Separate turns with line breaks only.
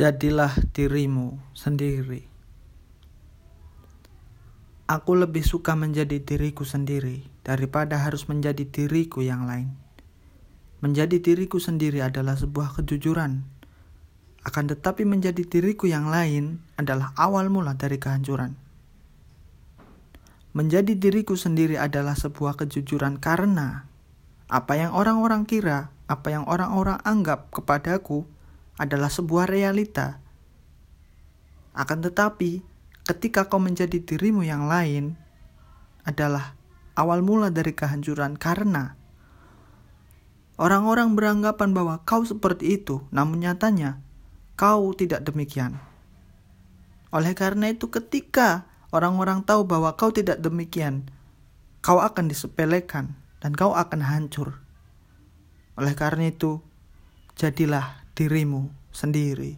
Jadilah dirimu sendiri. Aku lebih suka menjadi diriku sendiri daripada harus menjadi diriku yang lain. Menjadi diriku sendiri adalah sebuah kejujuran. Akan tetapi menjadi diriku yang lain adalah awal mula dari kehancuran. Menjadi diriku sendiri adalah sebuah kejujuran karena apa yang orang-orang kira, apa yang orang-orang anggap kepadaku adalah sebuah realita. Akan tetapi, ketika kau menjadi dirimu yang lain, adalah awal mula dari kehancuran karena orang-orang beranggapan bahwa kau seperti itu, namun nyatanya kau tidak demikian. Oleh karena itu, ketika orang-orang tahu bahwa kau tidak demikian, kau akan disepelekan dan kau akan hancur. Oleh karena itu, jadilah dirimu sendiri.